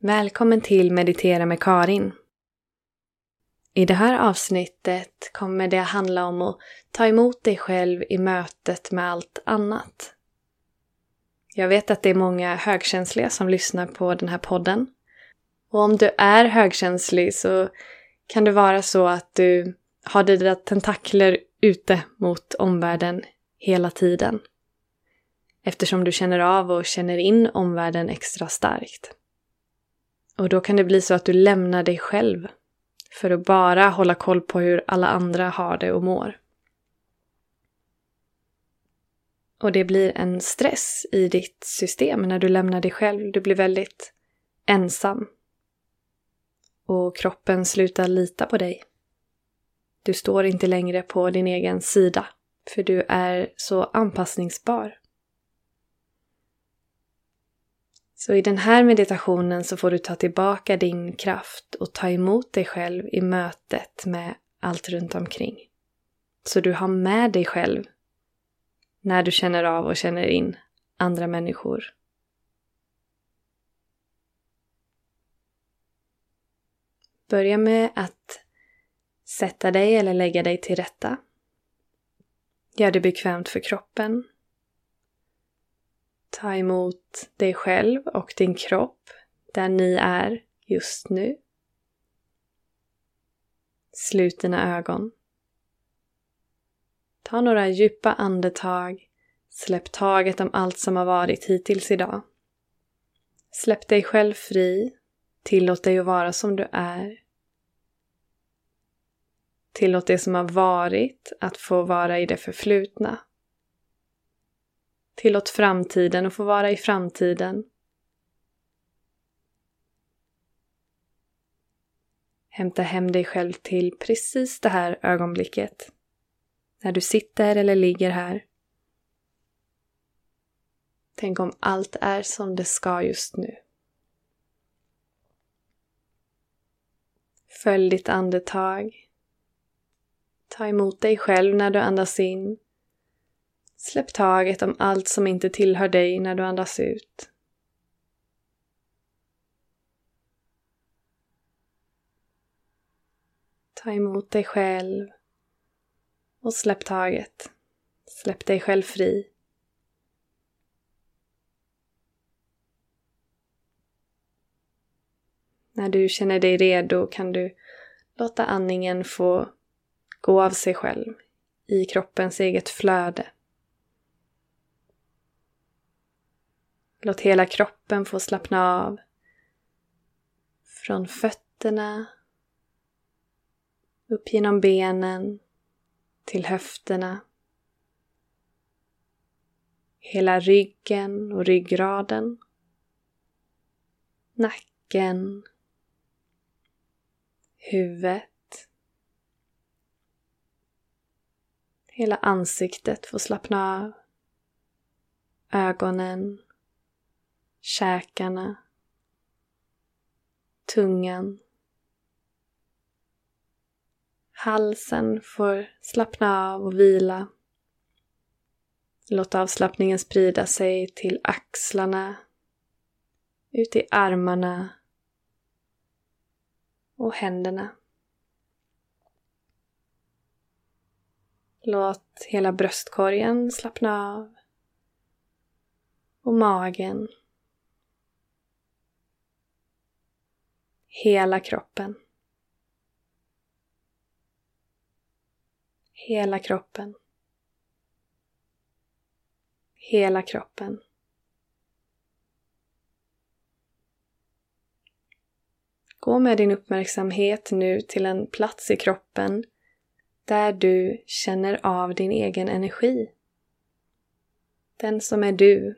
Välkommen till Meditera med Karin. I det här avsnittet kommer det att handla om att ta emot dig själv i mötet med allt annat. Jag vet att det är många högkänsliga som lyssnar på den här podden. Och om du är högkänslig så kan det vara så att du har dina tentakler ute mot omvärlden hela tiden. Eftersom du känner av och känner in omvärlden extra starkt. Och då kan det bli så att du lämnar dig själv för att bara hålla koll på hur alla andra har det och mår. Och det blir en stress i ditt system när du lämnar dig själv. Du blir väldigt ensam. Och kroppen slutar lita på dig. Du står inte längre på din egen sida, för du är så anpassningsbar. Så i den här meditationen så får du ta tillbaka din kraft och ta emot dig själv i mötet med allt runt omkring. Så du har med dig själv när du känner av och känner in andra människor. Börja med att sätta dig eller lägga dig till rätta. Gör det bekvämt för kroppen Ta emot dig själv och din kropp där ni är just nu. Slut dina ögon. Ta några djupa andetag. Släpp taget om allt som har varit hittills idag. Släpp dig själv fri. Tillåt dig att vara som du är. Tillåt det som har varit att få vara i det förflutna Tillåt framtiden att få vara i framtiden. Hämta hem dig själv till precis det här ögonblicket. När du sitter eller ligger här. Tänk om allt är som det ska just nu. Följ ditt andetag. Ta emot dig själv när du andas in Släpp taget om allt som inte tillhör dig när du andas ut. Ta emot dig själv och släpp taget. Släpp dig själv fri. När du känner dig redo kan du låta andningen få gå av sig själv i kroppens eget flöde. Låt hela kroppen få slappna av. Från fötterna, upp genom benen, till höfterna. Hela ryggen och ryggraden. Nacken. Huvudet. Hela ansiktet får slappna av. Ögonen käkarna, tungan. Halsen får slappna av och vila. Låt avslappningen sprida sig till axlarna, ut i armarna och händerna. Låt hela bröstkorgen slappna av och magen Hela kroppen. Hela kroppen. Hela kroppen. Gå med din uppmärksamhet nu till en plats i kroppen där du känner av din egen energi. Den som är du.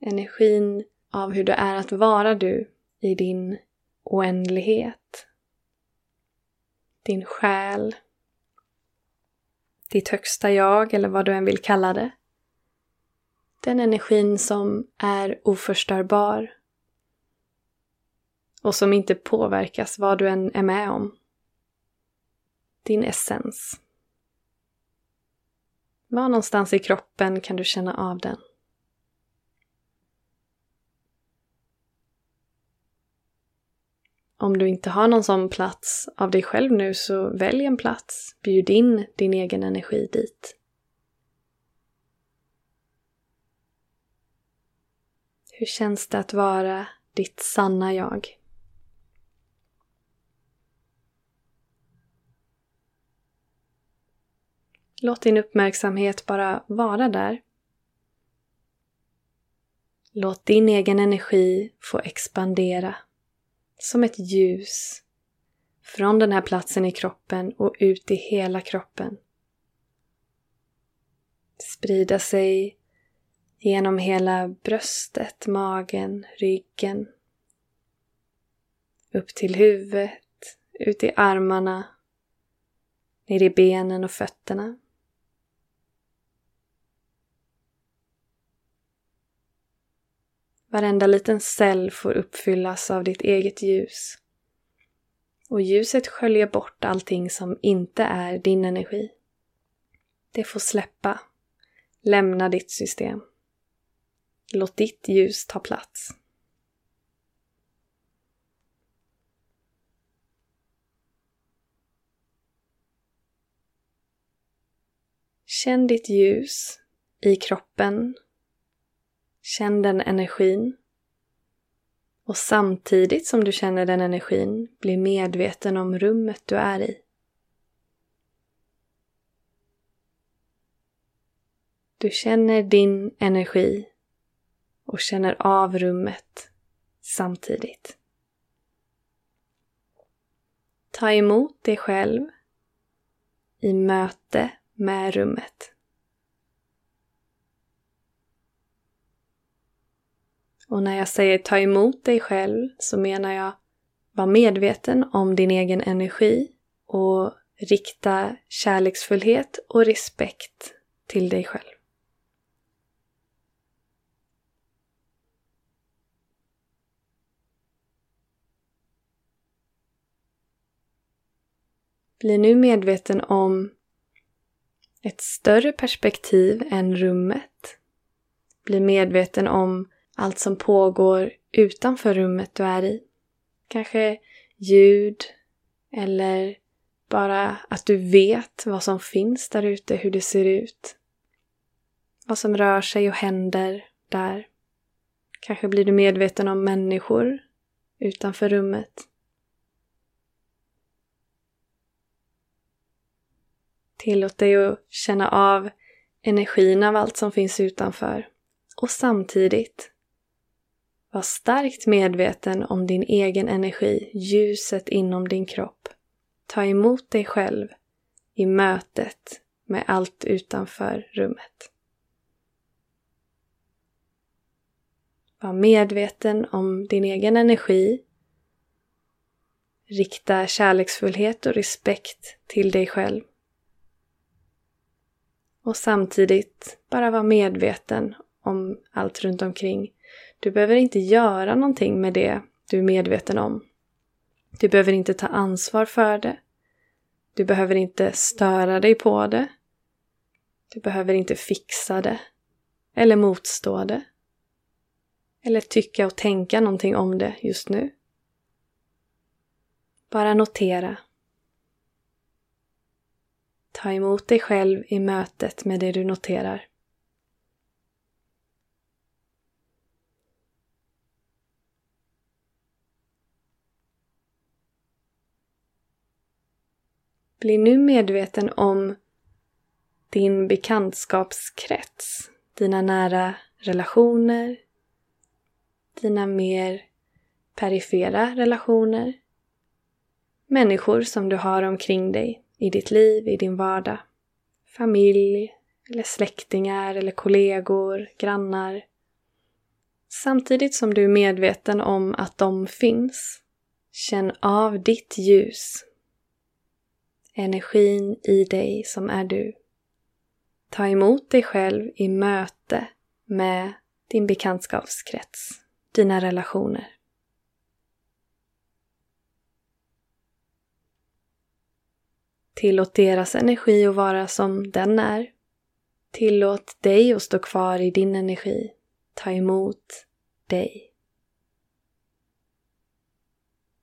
Energin av hur det är att vara du i din oändlighet. Din själ. Ditt högsta jag, eller vad du än vill kalla det. Den energin som är oförstörbar och som inte påverkas vad du än är med om. Din essens. Var någonstans i kroppen kan du känna av den? Om du inte har någon sån plats av dig själv nu så välj en plats. Bjud in din egen energi dit. Hur känns det att vara ditt sanna jag? Låt din uppmärksamhet bara vara där. Låt din egen energi få expandera som ett ljus från den här platsen i kroppen och ut i hela kroppen. Sprida sig genom hela bröstet, magen, ryggen. Upp till huvudet, ut i armarna, ner i benen och fötterna. Varenda liten cell får uppfyllas av ditt eget ljus. Och ljuset sköljer bort allting som inte är din energi. Det får släppa. Lämna ditt system. Låt ditt ljus ta plats. Känn ditt ljus i kroppen Känn den energin. Och samtidigt som du känner den energin, bli medveten om rummet du är i. Du känner din energi och känner av rummet samtidigt. Ta emot dig själv i möte med rummet. Och när jag säger ta emot dig själv så menar jag var medveten om din egen energi och rikta kärleksfullhet och respekt till dig själv. Bli nu medveten om ett större perspektiv än rummet. Bli medveten om allt som pågår utanför rummet du är i. Kanske ljud eller bara att du vet vad som finns där ute, hur det ser ut. Vad som rör sig och händer där. Kanske blir du medveten om människor utanför rummet. Tillåt dig att känna av energin av allt som finns utanför. Och samtidigt var starkt medveten om din egen energi, ljuset inom din kropp. Ta emot dig själv i mötet med allt utanför rummet. Var medveten om din egen energi. Rikta kärleksfullhet och respekt till dig själv. Och samtidigt bara vara medveten om allt runt omkring du behöver inte göra någonting med det du är medveten om. Du behöver inte ta ansvar för det. Du behöver inte störa dig på det. Du behöver inte fixa det. Eller motstå det. Eller tycka och tänka någonting om det just nu. Bara notera. Ta emot dig själv i mötet med det du noterar. Bli nu medveten om din bekantskapskrets, dina nära relationer, dina mer perifera relationer, människor som du har omkring dig i ditt liv, i din vardag, familj eller släktingar eller kollegor, grannar. Samtidigt som du är medveten om att de finns, känn av ditt ljus energin i dig som är du. Ta emot dig själv i möte med din bekantskapskrets, dina relationer. Tillåt deras energi att vara som den är. Tillåt dig att stå kvar i din energi. Ta emot dig.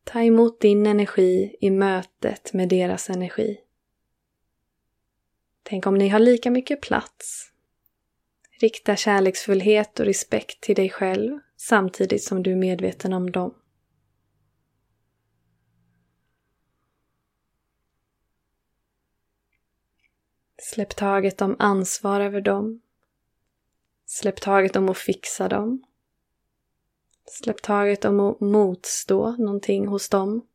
Ta emot din energi i mötet med deras energi. Tänk om ni har lika mycket plats. Rikta kärleksfullhet och respekt till dig själv samtidigt som du är medveten om dem. Släpp taget om ansvar över dem. Släpp taget om att fixa dem. Släpp taget om att motstå någonting hos dem.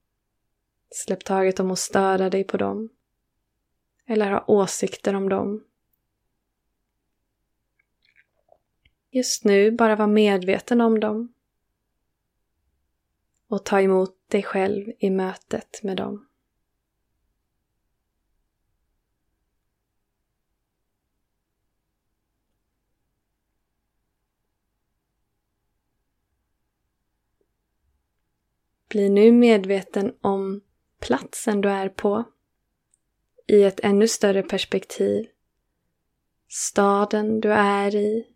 Släpp taget om att störa dig på dem. Eller ha åsikter om dem. Just nu bara var medveten om dem. Och ta emot dig själv i mötet med dem. Bli nu medveten om platsen du är på i ett ännu större perspektiv. Staden du är i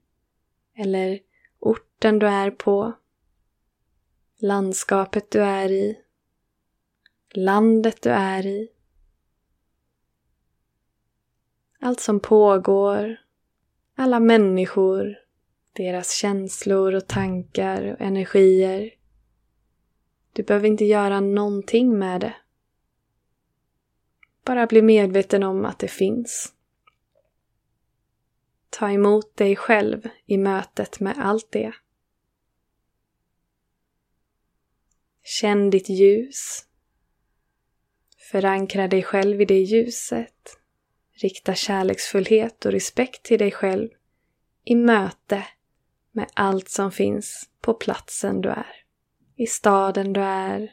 eller orten du är på. Landskapet du är i. Landet du är i. Allt som pågår. Alla människor. Deras känslor och tankar och energier. Du behöver inte göra någonting med det. Bara bli medveten om att det finns. Ta emot dig själv i mötet med allt det. Känn ditt ljus. Förankra dig själv i det ljuset. Rikta kärleksfullhet och respekt till dig själv i möte med allt som finns på platsen du är i staden du är,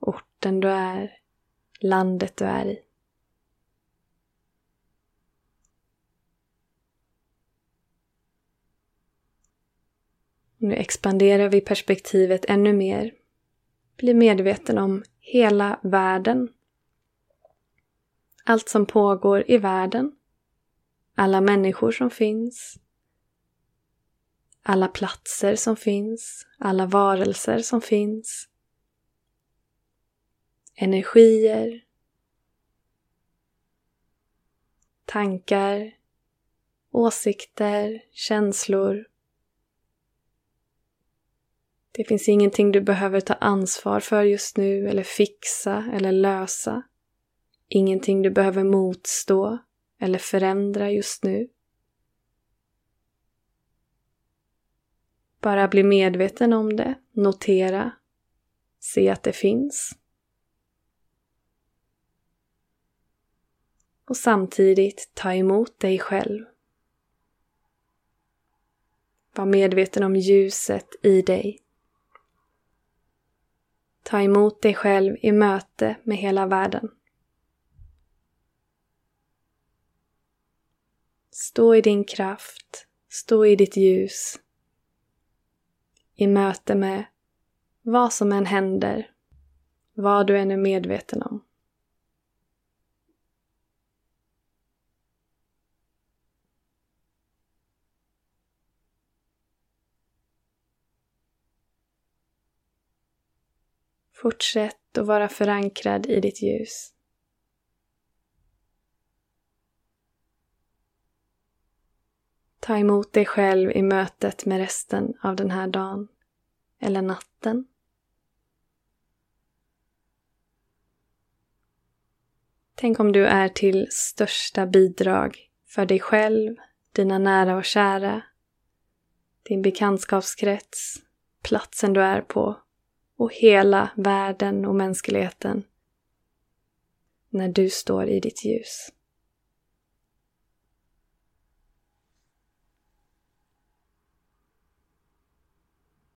orten du är, landet du är i. Nu expanderar vi perspektivet ännu mer. Bli medveten om hela världen. Allt som pågår i världen. Alla människor som finns alla platser som finns, alla varelser som finns, energier, tankar, åsikter, känslor. Det finns ingenting du behöver ta ansvar för just nu eller fixa eller lösa. Ingenting du behöver motstå eller förändra just nu. Bara bli medveten om det, notera, se att det finns. Och samtidigt ta emot dig själv. Var medveten om ljuset i dig. Ta emot dig själv i möte med hela världen. Stå i din kraft, stå i ditt ljus i möte med vad som än händer, vad du än är medveten om. Fortsätt att vara förankrad i ditt ljus. Ta emot dig själv i mötet med resten av den här dagen eller natten. Tänk om du är till största bidrag för dig själv, dina nära och kära, din bekantskapskrets, platsen du är på och hela världen och mänskligheten när du står i ditt ljus.